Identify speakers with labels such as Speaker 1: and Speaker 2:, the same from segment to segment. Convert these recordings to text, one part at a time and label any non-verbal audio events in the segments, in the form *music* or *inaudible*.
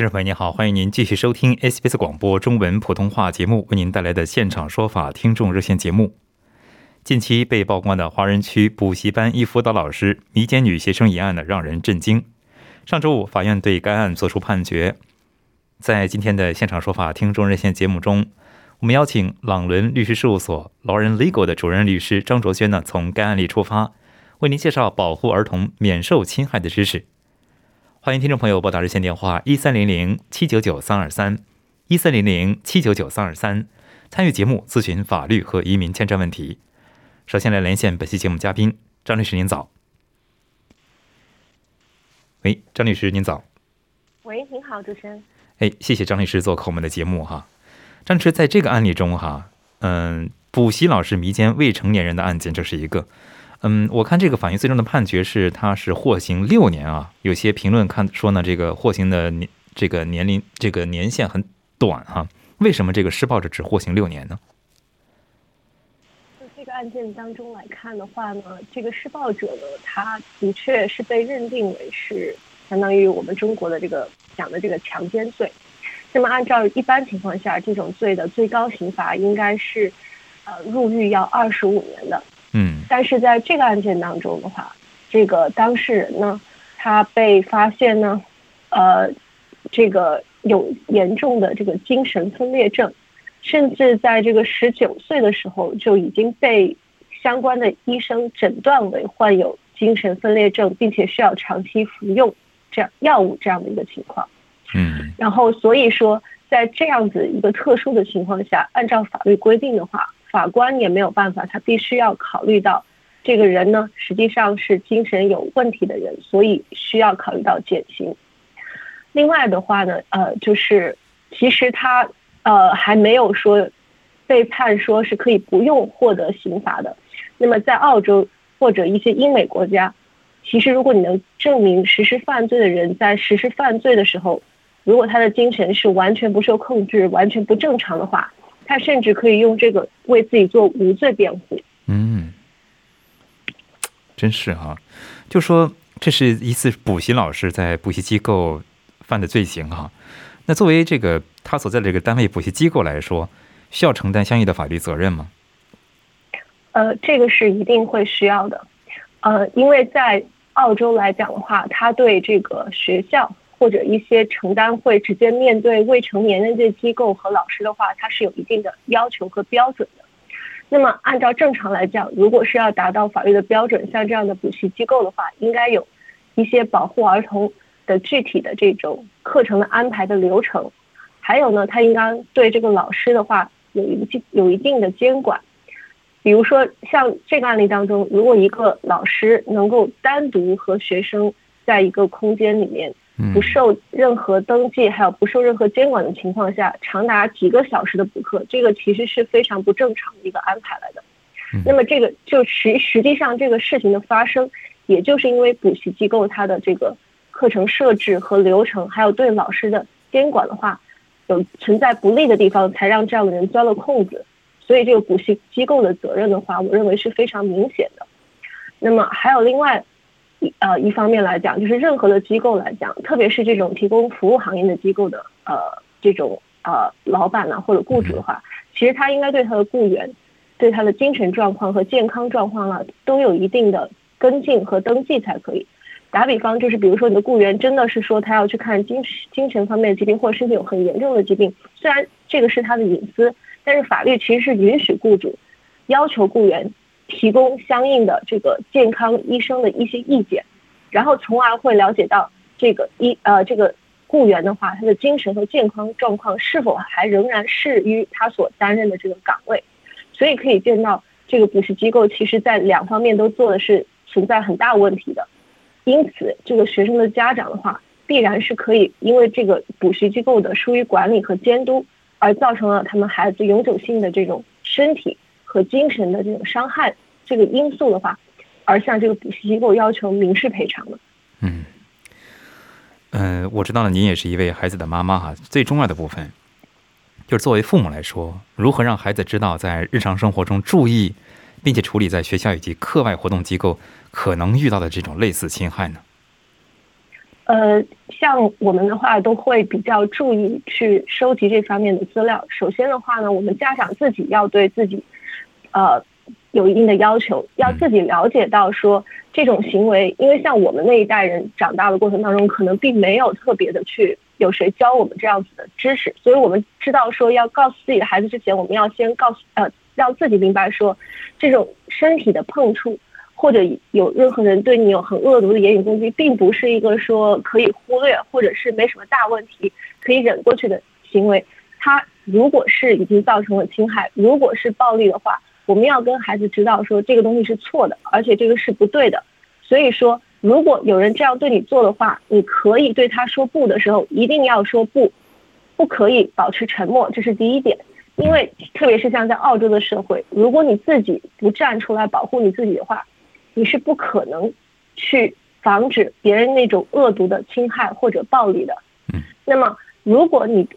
Speaker 1: 听众朋友您好，欢迎您继续收听 SBS 广播中文普通话节目为您带来的现场说法听众热线节目。近期被曝光的华人区补习班一辅导老师迷奸女学生一案呢，让人震惊。上周五，法院对该案作出判决。在今天的现场说法听众热线节目中，我们邀请朗伦律师事务所 Lauren Legal 的主任律师张卓轩呢，从该案例出发，为您介绍保护儿童免受侵害的知识。欢迎听众朋友拨打热线电话一三零零七九九三二三一三零零七九九三二三，参与节目咨询法律和移民签证问题。首先来连线本期节目嘉宾张律师，您早。喂，张律师您早。
Speaker 2: 喂，您好，主持人。
Speaker 1: 哎，谢谢张律师做客我们的节目哈。张律师在这个案例中哈，嗯，补习老师迷奸未成年人的案件，这是一个。嗯，我看这个法院最终的判决是，他是获刑六年啊。有些评论看说呢，这个获刑的年这个年龄这个年限很短哈。为什么这个施暴者只获刑六年呢？
Speaker 2: 就这个案件当中来看的话呢，这个施暴者呢，他的确是被认定为是相当于我们中国的这个讲的这个强奸罪。那么按照一般情况下，这种罪的最高刑罚应该是呃入狱要二十五年的。
Speaker 1: 嗯，
Speaker 2: 但是在这个案件当中的话，这个当事人呢，他被发现呢，呃，这个有严重的这个精神分裂症，甚至在这个十九岁的时候就已经被相关的医生诊断为患有精神分裂症，并且需要长期服用这样药物这样的一个情况。
Speaker 1: 嗯，
Speaker 2: 然后所以说，在这样子一个特殊的情况下，按照法律规定的话。法官也没有办法，他必须要考虑到这个人呢，实际上是精神有问题的人，所以需要考虑到减刑。另外的话呢，呃，就是其实他呃还没有说被判说是可以不用获得刑罚的。那么在澳洲或者一些英美国家，其实如果你能证明实施犯罪的人在实施犯罪的时候，如果他的精神是完全不受控制、完全不正常的话。他甚至可以用这个为自己做无罪辩护。
Speaker 1: 嗯，真是哈，就说这是一次补习老师在补习机构犯的罪行哈。那作为这个他所在的这个单位补习机构来说，需要承担相应的法律责任吗？
Speaker 2: 呃，这个是一定会需要的。呃，因为在澳洲来讲的话，他对这个学校。或者一些承担会直接面对未成年人这机构和老师的话，它是有一定的要求和标准的。那么按照正常来讲，如果是要达到法律的标准，像这样的补习机构的话，应该有一些保护儿童的具体的这种课程的安排的流程。还有呢，他应该对这个老师的话有一定有一定的监管。比如说像这个案例当中，如果一个老师能够单独和学生在一个空间里面。不受任何登记，还有不受任何监管的情况下，长达几个小时的补课，这个其实是非常不正常的一个安排来的。那么，这个就实实际上这个事情的发生，也就是因为补习机构它的这个课程设置和流程，还有对老师的监管的话，有存在不利的地方，才让这样的人钻了空子。所以，这个补习机构的责任的话，我认为是非常明显的。那么，还有另外。一呃，一方面来讲，就是任何的机构来讲，特别是这种提供服务行业的机构的呃这种呃老板呢或者雇主的话，其实他应该对他的雇员，对他的精神状况和健康状况啊，都有一定的跟进和登记才可以。打比方，就是比如说你的雇员真的是说他要去看精精神方面的疾病，或者身体有很严重的疾病，虽然这个是他的隐私，但是法律其实是允许雇主要求雇员。提供相应的这个健康医生的一些意见，然后从而会了解到这个医呃这个雇员的话，他的精神和健康状况是否还仍然适于他所担任的这个岗位。所以可以见到这个补习机构其实在两方面都做的是存在很大问题的。因此，这个学生的家长的话，必然是可以因为这个补习机构的疏于管理和监督，而造成了他们孩子永久性的这种身体和精神的这种伤害。这个因素的话，而向这个补习机构要求民事赔偿的。
Speaker 1: 嗯，呃，我知道了，您也是一位孩子的妈妈哈。最重要的部分，就是作为父母来说，如何让孩子知道在日常生活中注意，并且处理在学校以及课外活动机构可能遇到的这种类似侵害呢？
Speaker 2: 呃，像我们的话，都会比较注意去收集这方面的资料。首先的话呢，我们家长自己要对自己，呃。有一定的要求，要自己了解到说这种行为，因为像我们那一代人长大的过程当中，可能并没有特别的去有谁教我们这样子的知识，所以我们知道说要告诉自己的孩子之前，我们要先告诉呃让自己明白说，这种身体的碰触或者有任何人对你有很恶毒的言语攻击，并不是一个说可以忽略或者是没什么大问题可以忍过去的行为，它如果是已经造成了侵害，如果是暴力的话。我们要跟孩子知道说这个东西是错的，而且这个是不对的。所以说，如果有人这样对你做的话，你可以对他说不的时候，一定要说不，不可以保持沉默，这是第一点。因为特别是像在澳洲的社会，如果你自己不站出来保护你自己的话，你是不可能去防止别人那种恶毒的侵害或者暴力的。那么，如果你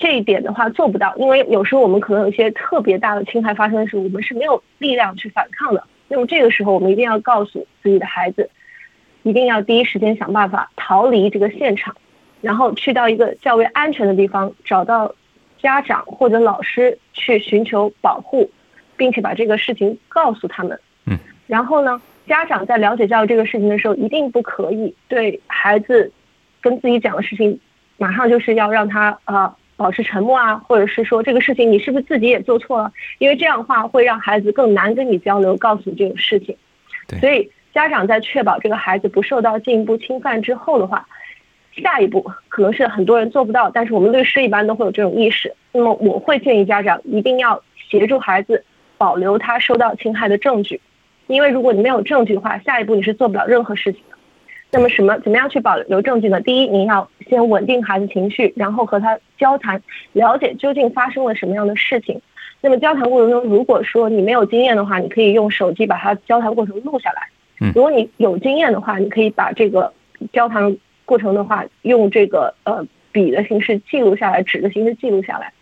Speaker 2: 这一点的话做不到，因为有时候我们可能有一些特别大的侵害发生的时候，我们是没有力量去反抗的。那么这个时候，我们一定要告诉自己的孩子，一定要第一时间想办法逃离这个现场，然后去到一个较为安全的地方，找到家长或者老师去寻求保护，并且把这个事情告诉他们。
Speaker 1: 嗯。
Speaker 2: 然后呢，家长在了解教育这个事情的时候，一定不可以对孩子跟自己讲的事情，马上就是要让他啊。保持沉默啊，或者是说这个事情你是不是自己也做错了？因为这样的话会让孩子更难跟你交流，告诉你这种事情。所以家长在确保这个孩子不受到进一步侵犯之后的话，下一步可能是很多人做不到，但是我们律师一般都会有这种意识。那么我会建议家长一定要协助孩子保留他受到侵害的证据，因为如果你没有证据的话，下一步你是做不了任何事情的。那么什么？怎么样去保留证据呢？第一，你要先稳定孩子情绪，然后和他交谈，了解究竟发生了什么样的事情。那么交谈过程中，如果说你没有经验的话，你可以用手机把他交谈过程录下来。如果你有经验的话，你可以把这个交谈过程的话，用这个呃笔的形式记录下来，纸的形式记录下来，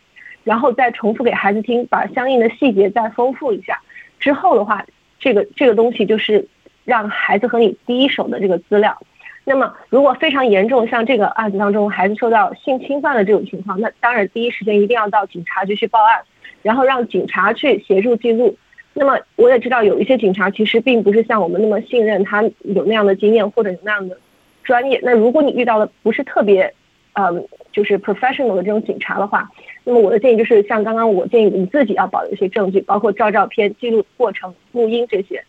Speaker 2: 然后再重复给孩子听，把相应的细节再丰富一下。之后的话，这个这个东西就是。让孩子和你第一手的这个资料，那么如果非常严重，像这个案子当中孩子受到性侵犯的这种情况，那当然第一时间一定要到警察局去报案，然后让警察去协助记录。那么我也知道有一些警察其实并不是像我们那么信任他有那样的经验或者有那样的专业。那如果你遇到的不是特别，嗯，就是 professional 的这种警察的话，那么我的建议就是像刚刚我建议你自己要保留一些证据，包括照照片、记录过程、录音这些，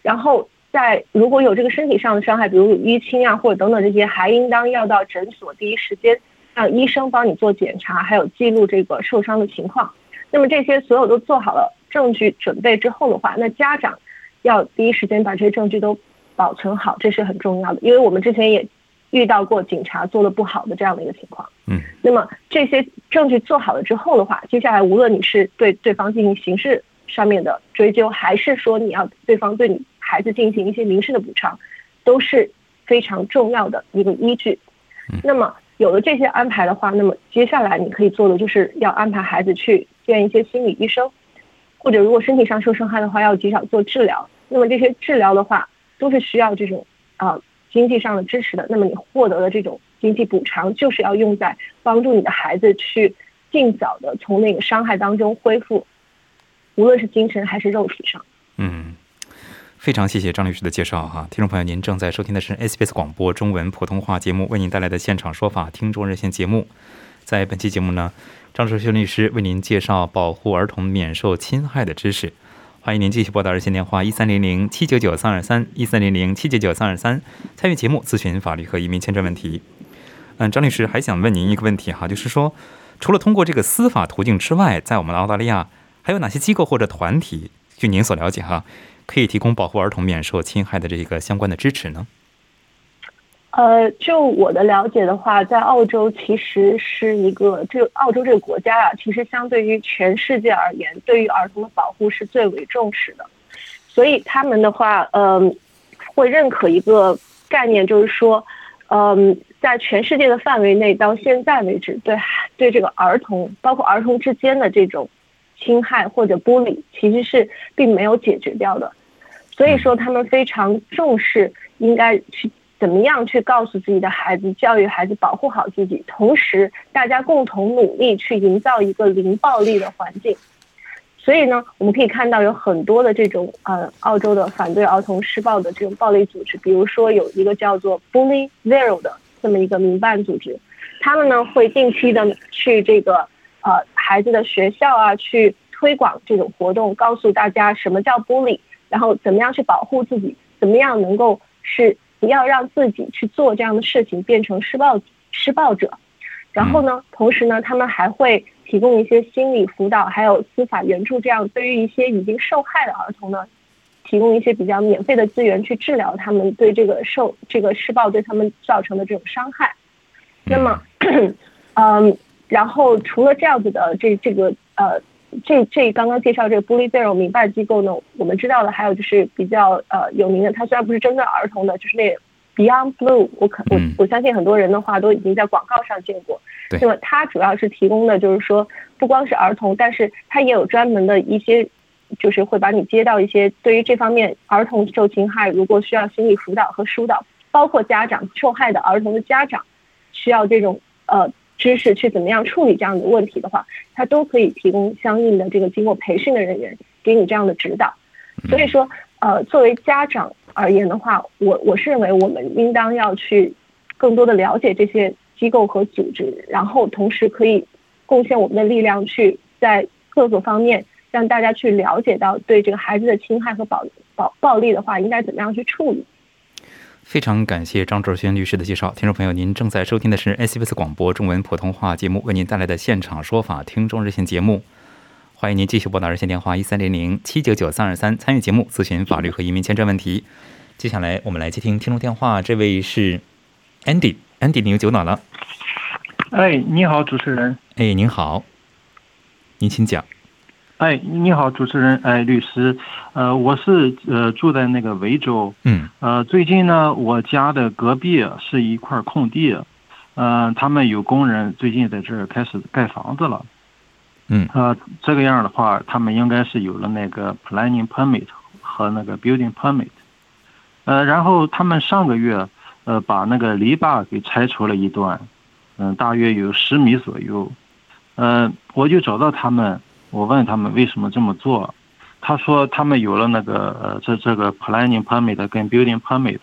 Speaker 2: 然后。在如果有这个身体上的伤害，比如淤青啊，或者等等这些，还应当要到诊所第一时间让医生帮你做检查，还有记录这个受伤的情况。那么这些所有都做好了证据准备之后的话，那家长要第一时间把这些证据都保存好，这是很重要的。因为我们之前也遇到过警察做的不好的这样的一个情况。
Speaker 1: 嗯。
Speaker 2: 那么这些证据做好了之后的话，接下来无论你是对对方进行刑事上面的追究，还是说你要对方对你。孩子进行一些民事的补偿，都是非常重要的一个依据。那么有了这些安排的话，那么接下来你可以做的就是要安排孩子去见一些心理医生，或者如果身体上受伤害的话，要及早做治疗。那么这些治疗的话，都是需要这种啊经济上的支持的。那么你获得的这种经济补偿，就是要用在帮助你的孩子去尽早的从那个伤害当中恢复，无论是精神还是肉体上。
Speaker 1: 嗯。非常谢谢张律师的介绍哈，听众朋友，您正在收听的是 SBS 广播中文普通话节目为您带来的现场说法听众热线节目。在本期节目呢，张淑轩律师为您介绍保护儿童免受侵害的知识。欢迎您继续拨打热线电话一三零零七九九三二三一三零零七九九三二三参与节目咨询法律和移民签证问题。嗯，张律师还想问您一个问题哈，就是说，除了通过这个司法途径之外，在我们澳大利亚。还有哪些机构或者团体，据您所了解哈，可以提供保护儿童免受侵害的这个相关的支持呢？
Speaker 2: 呃，就我的了解的话，在澳洲其实是一个，这澳洲这个国家啊，其实相对于全世界而言，对于儿童的保护是最为重视的。所以他们的话，嗯，会认可一个概念，就是说，嗯，在全世界的范围内，到现在为止，对对这个儿童，包括儿童之间的这种侵害或者剥离，其实是并没有解决掉的。所以说，他们非常重视，应该去。怎么样去告诉自己的孩子，教育孩子保护好自己，同时大家共同努力去营造一个零暴力的环境。所以呢，我们可以看到有很多的这种呃，澳洲的反对儿童施暴的这种暴力组织，比如说有一个叫做 Bully Zero 的这么一个民办组织，他们呢会定期的去这个呃孩子的学校啊去推广这种活动，告诉大家什么叫 bully，然后怎么样去保护自己，怎么样能够是。不要让自己去做这样的事情，变成施暴施暴者。然后呢，同时呢，他们还会提供一些心理辅导，还有司法援助，这样对于一些已经受害的儿童呢，提供一些比较免费的资源去治疗他们对这个受这个施暴对他们造成的这种伤害。那么，*clears throat* 嗯，然后除了这样子的这这个呃。这这刚刚介绍这个 Bully Zero 民办机构呢，我们知道的还有就是比较呃有名的，它虽然不是针对儿童的，就是那 Beyond Blue，我可我我相信很多人的话都已经在广告上见过。那么它主要是提供的就是说不光是儿童，但是它也有专门的一些，就是会把你接到一些对于这方面儿童受侵害，如果需要心理辅导和疏导，包括家长受害的儿童的家长需要这种呃。知识去怎么样处理这样的问题的话，他都可以提供相应的这个经过培训的人员给你这样的指导。所以说，呃，作为家长而言的话，我我是认为我们应当要去更多的了解这些机构和组织，然后同时可以贡献我们的力量，去在各个方面让大家去了解到对这个孩子的侵害和暴暴暴力的话应该怎么样去处理。
Speaker 1: 非常感谢张卓轩律师的介绍，听众朋友，您正在收听的是 SBS 广播中文普通话节目为您带来的现场说法听众热线节目，欢迎您继续拨打热线电话一三零零七九九三二三参与节目咨询法律和移民签证问题。接下来我们来接听听众电话，这位是 Andy，Andy，您有久等了。
Speaker 3: 哎，你好，主持人。
Speaker 1: 哎，您好，您请讲。
Speaker 3: 哎，你好，主持人，哎，律师，呃，我是呃住在那个维州，
Speaker 1: 嗯，
Speaker 3: 呃，最近呢，我家的隔壁是一块空地，嗯，他们有工人最近在这儿开始盖房子了，
Speaker 1: 嗯，
Speaker 3: 呃，这个样的话，他们应该是有了那个 planning permit 和那个 building permit，呃，然后他们上个月呃把那个篱笆给拆除了一段，嗯，大约有十米左右，呃，我就找到他们。我问他们为什么这么做，他说他们有了那个呃这这个 planning permit 跟 building permit，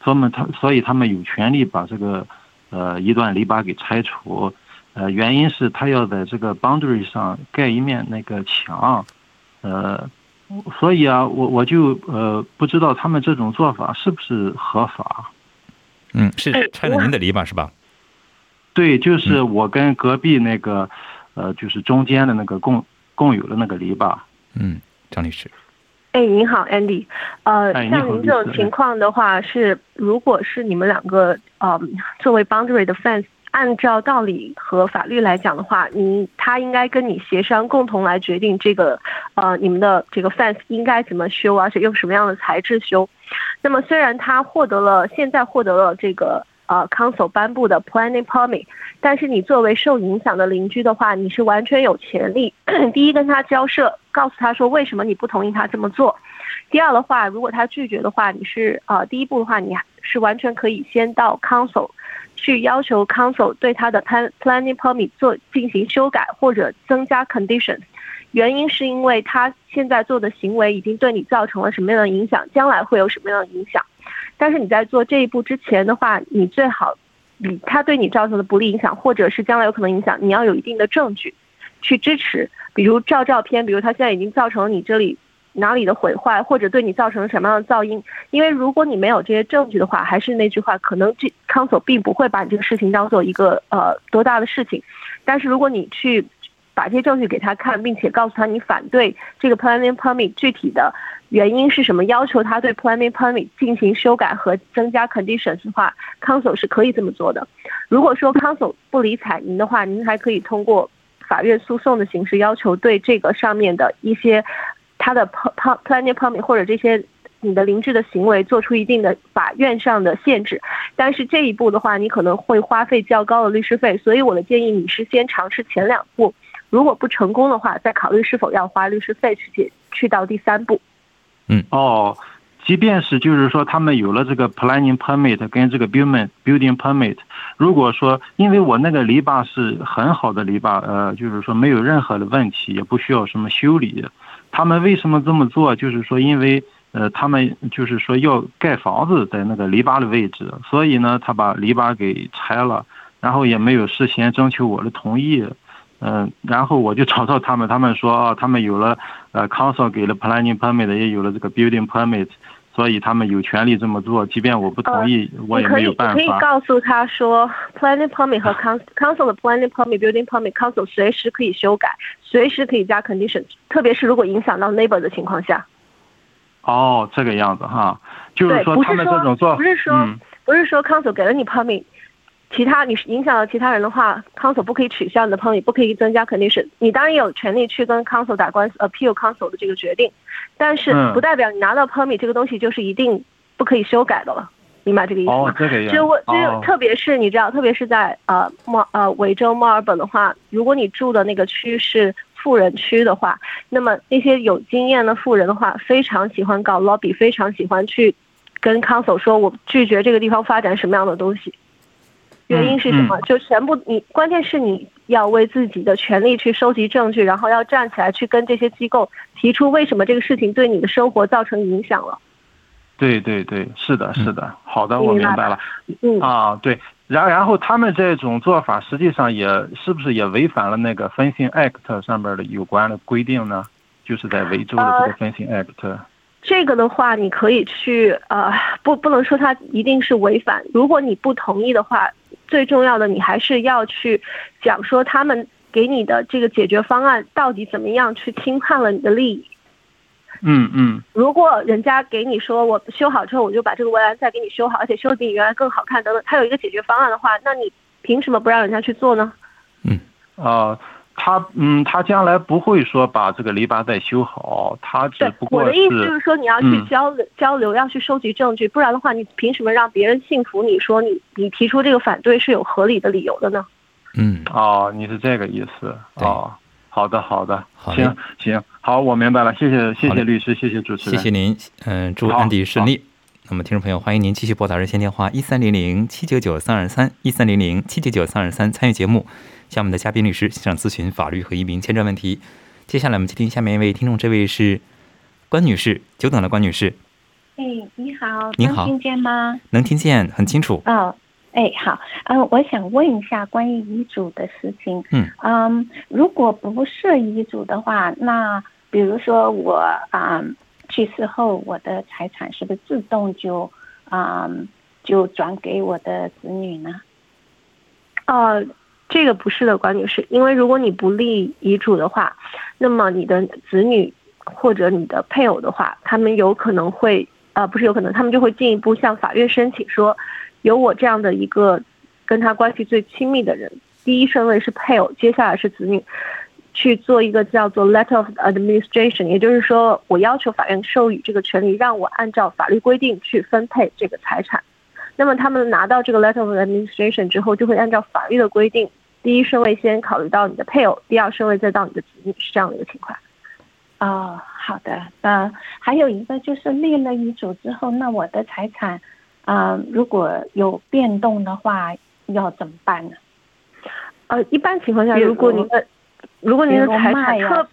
Speaker 3: 他们他所以他们有权利把这个呃一段篱笆给拆除，呃原因是他要在这个 boundary 上盖一面那个墙，呃所以啊我我就呃不知道他们这种做法是不是合法，
Speaker 1: 嗯是拆了您的篱笆是吧？
Speaker 3: 对，就是我跟隔壁那个呃就是中间的那个共。共有的那个篱笆。
Speaker 1: 嗯，张律师。
Speaker 2: 哎，您好，Andy。呃，像您这种情况的话，是如果是你们两个呃作为 boundary 的 fence，按照道理和法律来讲的话，你他应该跟你协商，共同来决定这个呃你们的这个 fence 应该怎么修，而且用什么样的材质修。那么虽然他获得了现在获得了这个。呃，council 颁布的 planning permit，但是你作为受影响的邻居的话，你是完全有权利 *clears throat* 第一跟他交涉，告诉他说为什么你不同意他这么做。第二的话，如果他拒绝的话，你是呃第一步的话，你是完全可以先到 council 去要求 council 对他的 plan planning permit 做进行修改或者增加 conditions。原因是因为他现在做的行为已经对你造成了什么样的影响，将来会有什么样的影响。但是你在做这一步之前的话，你最好，你他对你造成的不利影响，或者是将来有可能影响，你要有一定的证据，去支持，比如照照片，比如他现在已经造成了你这里哪里的毁坏，或者对你造成了什么样的噪音。因为如果你没有这些证据的话，还是那句话，可能这康索并不会把你这个事情当做一个呃多大的事情。但是如果你去把这些证据给他看，并且告诉他你反对这个 planning permit 具体的原因是什么，要求他对 planning permit 进行修改和增加 conditions 的话，council 是可以这么做的。如果说 council 不理睬您的话，您还可以通过法院诉讼的形式要求对这个上面的一些他的 planning permit 或者这些。你的邻居的行为做出一定的法院上的限制，但是这一步的话，你可能会花费较高的律师费，所以我的建议你是先尝试前两步，如果不成功的话，再考虑是否要花律师费去解去到第三步。
Speaker 1: 嗯，
Speaker 3: 哦，即便是就是说他们有了这个 planning permit 跟这个 building building permit，如果说因为我那个篱笆是很好的篱笆，呃，就是说没有任何的问题，也不需要什么修理，他们为什么这么做？就是说因为。呃，他们就是说要盖房子在那个篱笆的位置，所以呢，他把篱笆给拆了，然后也没有事先征求我的同意，嗯，然后我就找到他们，他们说啊，他们有了呃，council 给了 planning permit，也有了这个 building permit，所以他们有权利这么做，即便我不同意，我也没有办
Speaker 2: 法。可以可以告诉他说，planning permit 和 council 的 planning permit、building permit，council 随时可以修改，随时可以加 conditions，特别是如果影响到 neighbor 的情况下。
Speaker 3: 哦，这个样子哈，就是说他们这种做，
Speaker 2: 不是说不是说 council 给了你 permit，其他你是影响到其他人的话，council 不可以取消你的 permit，不可以增加 condition。你当然有权利去跟 council 打官司，appeal council 的这个决定，但是不代表你拿到 permit 这个东西就是一定不可以修改的了，明白这个意思吗？
Speaker 3: 哦，这个
Speaker 2: 样。就我就特别是你知道，特别是在呃墨呃维州墨尔本的话，如果你住的那个区是。富人区的话，那么那些有经验的富人的话，非常喜欢搞 lobby，非常喜欢去跟 council 说，我拒绝这个地方发展什么样的东西。原因是什么？就全部你，关键是你要为自己的权利去收集证据，然后要站起来去跟这些机构提出为什么这个事情对你的生活造成影响了。
Speaker 3: 对对对，是的，是的，好的，我明白了。
Speaker 2: 嗯
Speaker 3: 啊，对。然然后他们这种做法实际上也是不是也违反了那个 Fencing Act 上面的有关的规定呢？就是在维州的这个 Fencing Act。
Speaker 2: 这个的话，你可以去呃，不不能说它一定是违反。如果你不同意的话，最重要的你还是要去讲说他们给你的这个解决方案到底怎么样去侵犯了你的利益。
Speaker 3: 嗯嗯，
Speaker 2: 如果人家给你说我修好之后我就把这个围栏再给你修好，而且修的比你原来更好看等等，他有一个解决方案的话，那你凭什么不让人家去做呢？
Speaker 1: 嗯，
Speaker 3: 啊，他嗯，他将来不会说把这个篱笆再修好，他只不过
Speaker 2: 我的意思就是说你要去交流交流，要去收集证据，不然的话你凭什么让别人信服你说你你提出这个反对是有合理的理由的呢？
Speaker 1: 嗯，
Speaker 3: 哦，你是这个意思哦。好的，好的，
Speaker 1: 行
Speaker 3: 行，好，我明白了，谢谢，谢谢律师，谢谢主持
Speaker 1: 人，谢谢您，嗯，祝安迪顺利。那么，听众朋友，欢迎您继续拨打热线电话一三零零七九九三二三一三零零七九九三二三参与节目，向我们的嘉宾律师现场咨询法律和移民签证问题。接下来，我们接听下面一位听众，这位是关女士，久等了，关女士。
Speaker 4: 哎，你好，
Speaker 1: 您好，
Speaker 4: 听见吗？
Speaker 1: 能听见，很清楚。
Speaker 4: 哦。哎，好，嗯，我想问一下关于遗嘱的事情。
Speaker 1: 嗯
Speaker 4: 嗯，如果不设遗嘱的话，那比如说我啊去世后，我的财产是不是自动就啊就转给我的子女呢？
Speaker 2: 呃，这个不是的，管女士，因为如果你不立遗嘱的话，那么你的子女或者你的配偶的话，他们有可能会呃不是有可能，他们就会进一步向法院申请说。有我这样的一个跟他关系最亲密的人，第一顺位是配偶，接下来是子女，去做一个叫做 letter of administration，也就是说，我要求法院授予这个权利，让我按照法律规定去分配这个财产。那么他们拿到这个 letter of administration 之后，就会按照法律的规定，第一顺位先考虑到你的配偶，第二顺位再到你的子女，是这样的一个情况。
Speaker 4: 哦，好的。呃，还有一个就是立了遗嘱之后，那我的财产。啊，如果有变动的话，要怎么办呢？
Speaker 2: 呃，一般情况下，如果您的如果您的财产特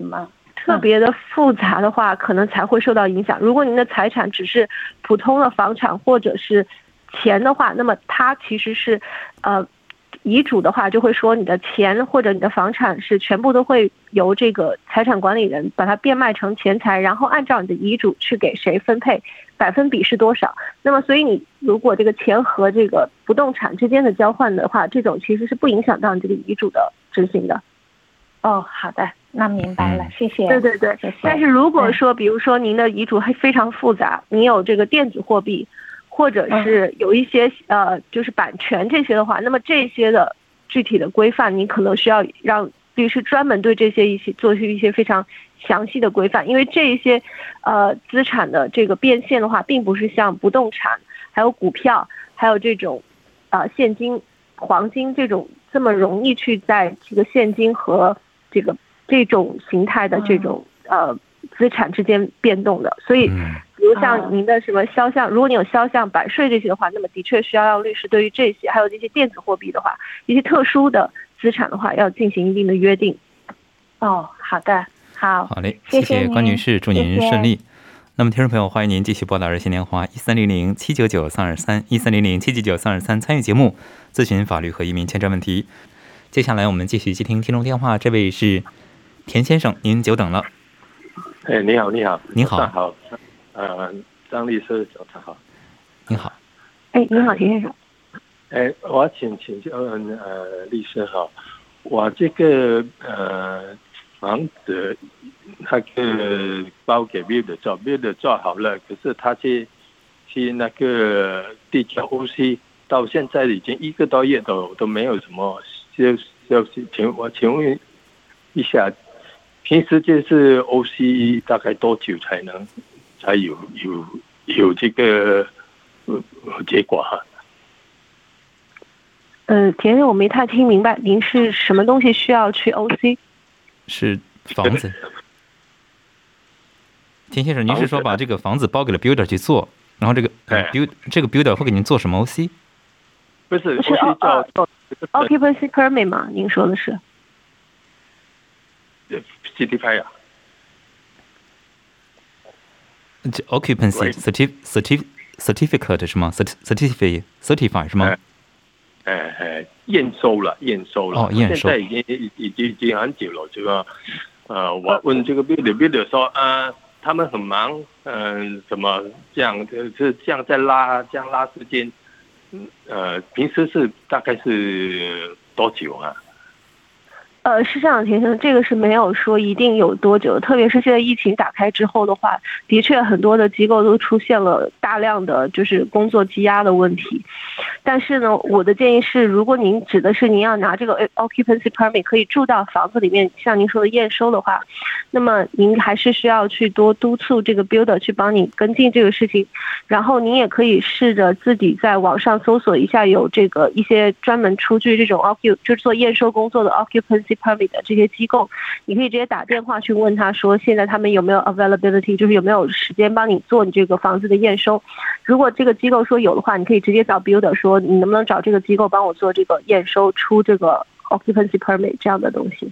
Speaker 2: 特别的复杂的话，可能才会受到影响。如果您的财产只是普通的房产或者是钱的话，那么它其实是呃。遗嘱的话，就会说你的钱或者你的房产是全部都会由这个财产管理人把它变卖成钱财，然后按照你的遗嘱去给谁分配，百分比是多少。那么，所以你如果这个钱和这个不动产之间的交换的话，这种其实是不影响到你这个遗嘱的执行的。
Speaker 4: 哦，好的，那明白了，
Speaker 1: 嗯
Speaker 4: 谢谢。
Speaker 2: 对对对
Speaker 4: 谢谢。
Speaker 2: 但是如果说，比如说您的遗嘱还非常复杂，你有这个电子货币，或者是有一些呃，就是版权这些的话，那么这些的具体的规范，你可能需要让律师专门对这些一些做出一些非常详细的规范，因为这一些呃资产的这个变现的话，并不是像不动产、还有股票、还有这种呃现金、黄金这种这么容易去在这个现金和这个这种形态的这种呃资产之间变动的，所以
Speaker 1: 嗯
Speaker 2: 比如
Speaker 4: 啊
Speaker 2: 像您的什么肖像，如果你有肖像、版税这些的话，那么的确需要让律师对于这些，还有这些电子货币的话，一些特殊的资产的话，要进行一定的约定。
Speaker 4: 哦，好的，好，
Speaker 1: 好嘞，
Speaker 4: 谢
Speaker 1: 谢关女士，祝您
Speaker 4: 谢谢
Speaker 1: 顺利。那么，听众朋友，欢迎您继续拨打热线电话一三零零七九九三二三一三零零七九九三二三参与节目，咨询法律和移民签证问题。接下来我们继续接听听众电话，这位是田先生，您久等了。
Speaker 5: 哎，你好，你好，
Speaker 1: 你好。
Speaker 5: 好，呃，张律师，早上好。
Speaker 1: 你好，
Speaker 2: 哎，你好，田先生。
Speaker 5: 哎，我请请教呃律师哈，我这个呃房子那个包给 builder 做，builder 做好了，可是他去去那个递交 OC，到现在已经一个多月都都没有什么消消息，请我请问一下，平时就是 OC 大概多久才能才有有有这个呃结果哈？
Speaker 2: 呃，田先生，我没太听明白，您是什么东西需要去 OC？
Speaker 1: 是房子。田先生，您是说把这个房子包给了 builder 去做，然后这个呃
Speaker 5: 哎
Speaker 1: build 这个 builder 会给您做什么 OC？
Speaker 5: 不是，
Speaker 2: 不是
Speaker 5: 我
Speaker 2: 哦
Speaker 5: 做做
Speaker 2: occupancy permit 吗？您说的是？
Speaker 5: 拍啊，
Speaker 1: 这 occupancy certif certif certificate 是吗？cert certificate certify 是吗？
Speaker 5: 哎哎，验收了，验收了。
Speaker 1: 哦验收
Speaker 5: 现在已经已已经已经很久了，这个呃，我问这个 builder builder 说，呃，他们很忙，嗯、怎么这样？是这样在拉，这样拉时间，嗯呃，平时是大概是多久啊？
Speaker 2: 呃，是这样，先生，这个是没有说一定有多久，特别是现在疫情打开之后的话，的确很多的机构都出现了大量的就是工作积压的问题。但是呢，我的建议是，如果您指的是您要拿这个 occupancy permit 可以住到房子里面，像您说的验收的话，那么您还是需要去多督促这个 builder 去帮你跟进这个事情。然后您也可以试着自己在网上搜索一下有这个一些专门出具这种 occup 就是做验收工作的 occupancy permit 的这些机构，你可以直接打电话去问他说，现在他们有没有 availability，就是有没有时间帮你做你这个房子的验收。如果这个机构说有的话，你可以直接找 builder 说，你能不能找这个机构帮我做这个验收，出这个 occupancy permit 这样的东西。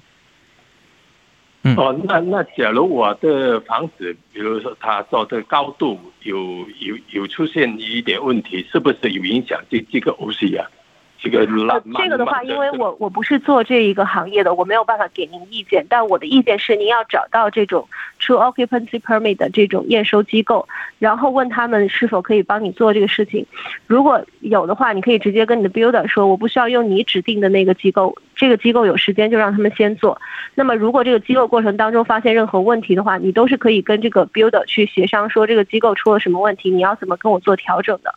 Speaker 1: 嗯
Speaker 5: 哦，那那假如我的房子，比如说它做的高度有有有出现一点问题，是不是有影响这这个 OC 啊？这个
Speaker 2: 这个的话，因为我我不是做这一个行业的，我没有办法给您意见。但我的意见是，您要找到这种 True occupancy permit 的这种验收机构，然后问他们是否可以帮你做这个事情。如果有的话，你可以直接跟你的 builder 说，我不需要用你指定的那个机构，这个机构有时间就让他们先做。那么，如果这个机构过程当中发现任何问题的话，你都是可以跟这个 builder 去协商，说这个机构出了什么问题，你要怎么跟我做调整的。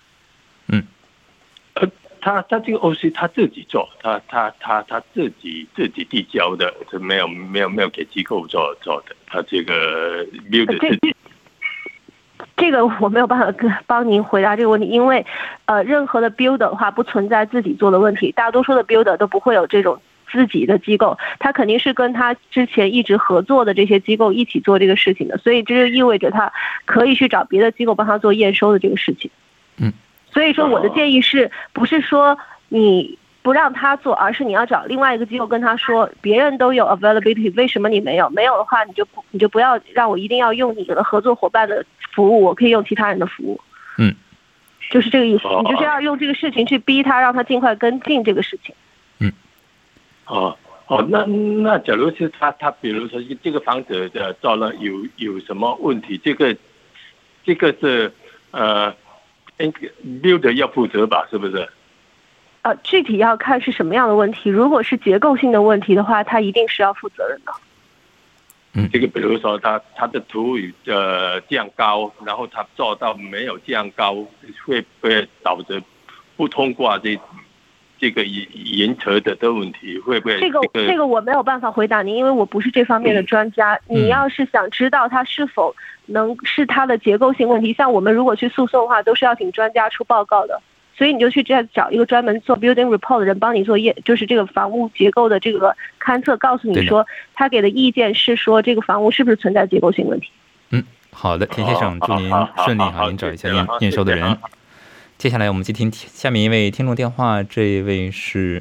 Speaker 5: 他他这个 OC 他自己做，他他他他自己自己递交的，是没有没有没有给机构做做的，他这个 build
Speaker 2: 呃这
Speaker 5: 自己
Speaker 2: 这个我没有办法跟帮您回答这个问题，因为呃，任何的 builder 的话不存在自己做的问题，大多数的 builder 都不会有这种自己的机构，他肯定是跟他之前一直合作的这些机构一起做这个事情的，所以这就意味着他可以去找别的机构帮他做验收的这个事情。
Speaker 1: 嗯，
Speaker 2: 所以说我的建议是不是说你不让他做，而是你要找另外一个机构跟他说，别人都有 availability，为什么你没有？没有的话，你就不你就不要让我一定要用你的合作伙伴的服务，我可以用其他人的服务。
Speaker 1: 嗯，
Speaker 2: 就是这个意思，
Speaker 5: 哦
Speaker 2: 你就是要用这个事情去逼他，让他尽快跟进这个事情。
Speaker 5: 嗯哦哦，那那假如是他他比如说这个房子的造了有有什么问题，这个这个是呃，应该 builder 要负责吧？是不是？
Speaker 2: 呃，具体要看是什么样的问题。如果是结构性的问题的话，他一定是要负责任的。
Speaker 5: 嗯这个比如说他他的图语呃降高，然后他做到没有降高，会不会导致不通过这这个延延迟的的问题？会不会
Speaker 2: 这个这个我没有办法回答您，因为我不是这方面的专家。你要是想知道它是否能是它的结构性问题，像我们如果去诉讼的话，都是要请专家出报告的。所以你就去再找一个专门做 building report 的人帮你做业，就是这个房屋结构的这个勘测，告诉你说他给的意见是说这个房屋是不是存在结构性问题。
Speaker 1: 嗯，好的，田先生，祝您顺利哈，您找一下验验收的人。接下来我们接听下面一位听众电话，这位是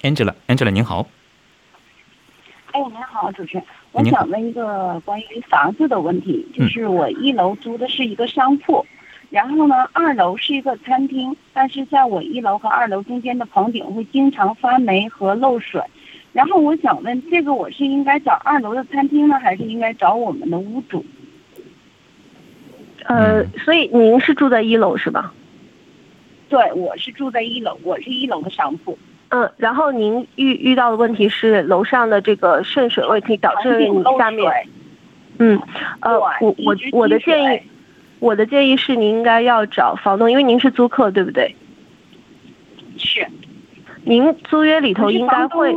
Speaker 1: Angela，Angela 您好。
Speaker 6: 哎，您好，主持人，我想问一个关于房子的问题，就是我一楼租的是一个商铺。然后呢，二楼是一个餐厅，但是在我一楼和二楼中间的棚顶会经常发霉和漏水。然后我想问，这个我是应该找二楼的餐厅呢，还是应该找我们的屋主？
Speaker 2: 呃，所以您是住在一楼是吧？
Speaker 6: 对，我是住在一楼，我是一楼的商铺。
Speaker 2: 嗯，然后您遇遇到的问题是楼上的这个渗水问题导致你下面。嗯，呃，我我我的建议。我的建议是，您应该要找房东，因为您是租客，对不对？
Speaker 6: 是。
Speaker 2: 您租约里头应该会，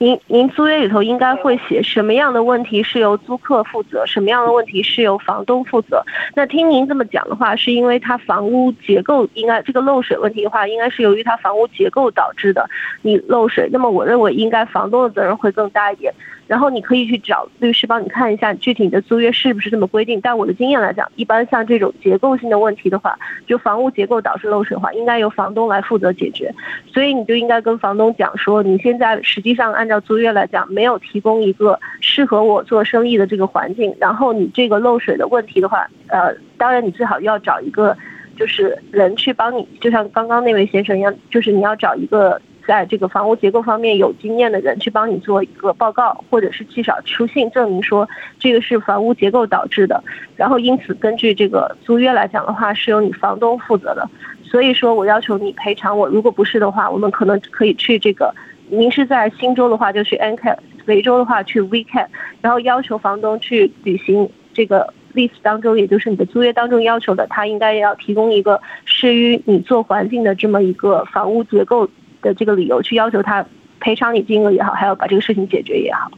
Speaker 2: 您您租约里头应该会写什么样的问题是由租客负责，什么样的问题是由房东负责。那听您这么讲的话，是因为他房屋结构应该这个漏水问题的话，应该是由于他房屋结构导致的，你漏水。那么我认为应该房东的责任会更大一点。然后你可以去找律师帮你看一下具体你的租约是不是这么规定。但我的经验来讲，一般像这种结构性的问题的话，就房屋结构导致漏水的话，应该由房东来负责解决。所以你就应该跟房东讲说，你现在实际上按照租约来讲，没有提供一个适合我做生意的这个环境。然后你这个漏水的问题的话，呃，当然你最好要找一个就是人去帮你，就像刚刚那位先生一样，就是你要找一个。在这个房屋结构方面有经验的人去帮你做一个报告，或者是至少出信证明说这个是房屋结构导致的。然后因此根据这个租约来讲的话，是由你房东负责的。所以说我要求你赔偿我，如果不是的话，我们可能可以去这个，您是在新州的话就去 n a 维州的话去 VCAT，然后要求房东去履行这个 lease 当中，也就是你的租约当中要求的，他应该要提供一个适于你做环境的这么一个房屋结构。的这个理由去要求他赔偿你金额也好，还要把这个事情解决也好。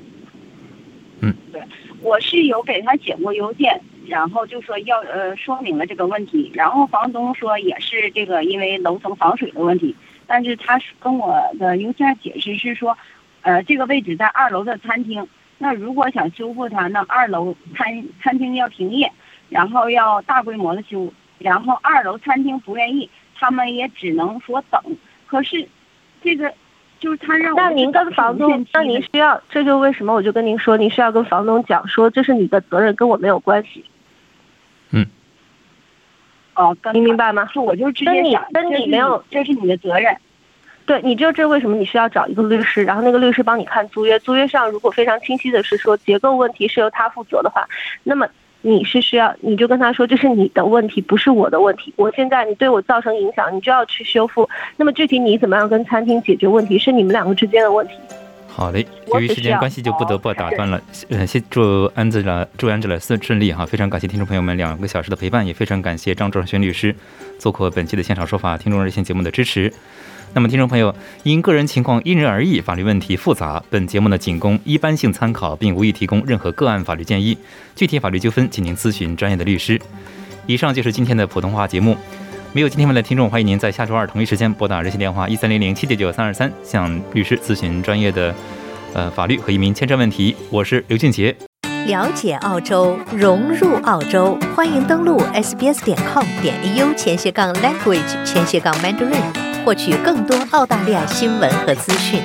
Speaker 1: 嗯，
Speaker 6: 对，我是有给他写过邮件，然后就说要呃说明了这个问题，然后房东说也是这个因为楼层防水的问题，但是他跟我的邮件解释是说，呃这个位置在二楼的餐厅，那如果想修复它，那二楼餐餐厅要停业，然后要大规模的修，然后二楼餐厅不愿意，他们也只能说等，可是。这个就是他让
Speaker 2: 那您跟房东，那您需要，这就为什么我就跟您说，您需要跟房东讲说，这是你的责任，跟我没有关系。
Speaker 1: 嗯。
Speaker 6: 哦，
Speaker 2: 您明白吗？
Speaker 6: 是我就直接讲，
Speaker 2: 跟你没有，
Speaker 6: 这是你的责任。
Speaker 2: 对，你就这为什么你需要找一个律师，然后那个律师帮你看租约，租约上如果非常清晰的是说结构问题是由他负责的话，那么。你是需要，你就跟他说这是你的问题，不是我的问题。我现在你对我造成影响，你就要去修复。那么具体你怎么样跟餐厅解决问题，是你们两个之间的问题。
Speaker 1: 好嘞，由于时间关系，就不得不打断了。呃，先祝安子了，祝安子了顺顺利哈。非常感谢听众朋友们两个小时的陪伴，也非常感谢张卓轩律师做客本期的现场说法听众热线节目的支持。那么，听众朋友，因个人情况因人而异，法律问题复杂，本节目呢仅供一般性参考，并无意提供任何个案法律建议。具体法律纠纷，请您咨询专业的律师。以上就是今天的普通话节目。没有今天问的听众，欢迎您在下周二同一时间拨打热线电话一三零零七九九三二三，向律师咨询专业的呃法律和移民签证问题。我是刘俊杰。
Speaker 7: 了解澳洲，融入澳洲，欢迎登录 sbs 点 com 点 au 前斜杠 language 前斜杠 mandarin。获取更多澳大利亚新闻和资讯。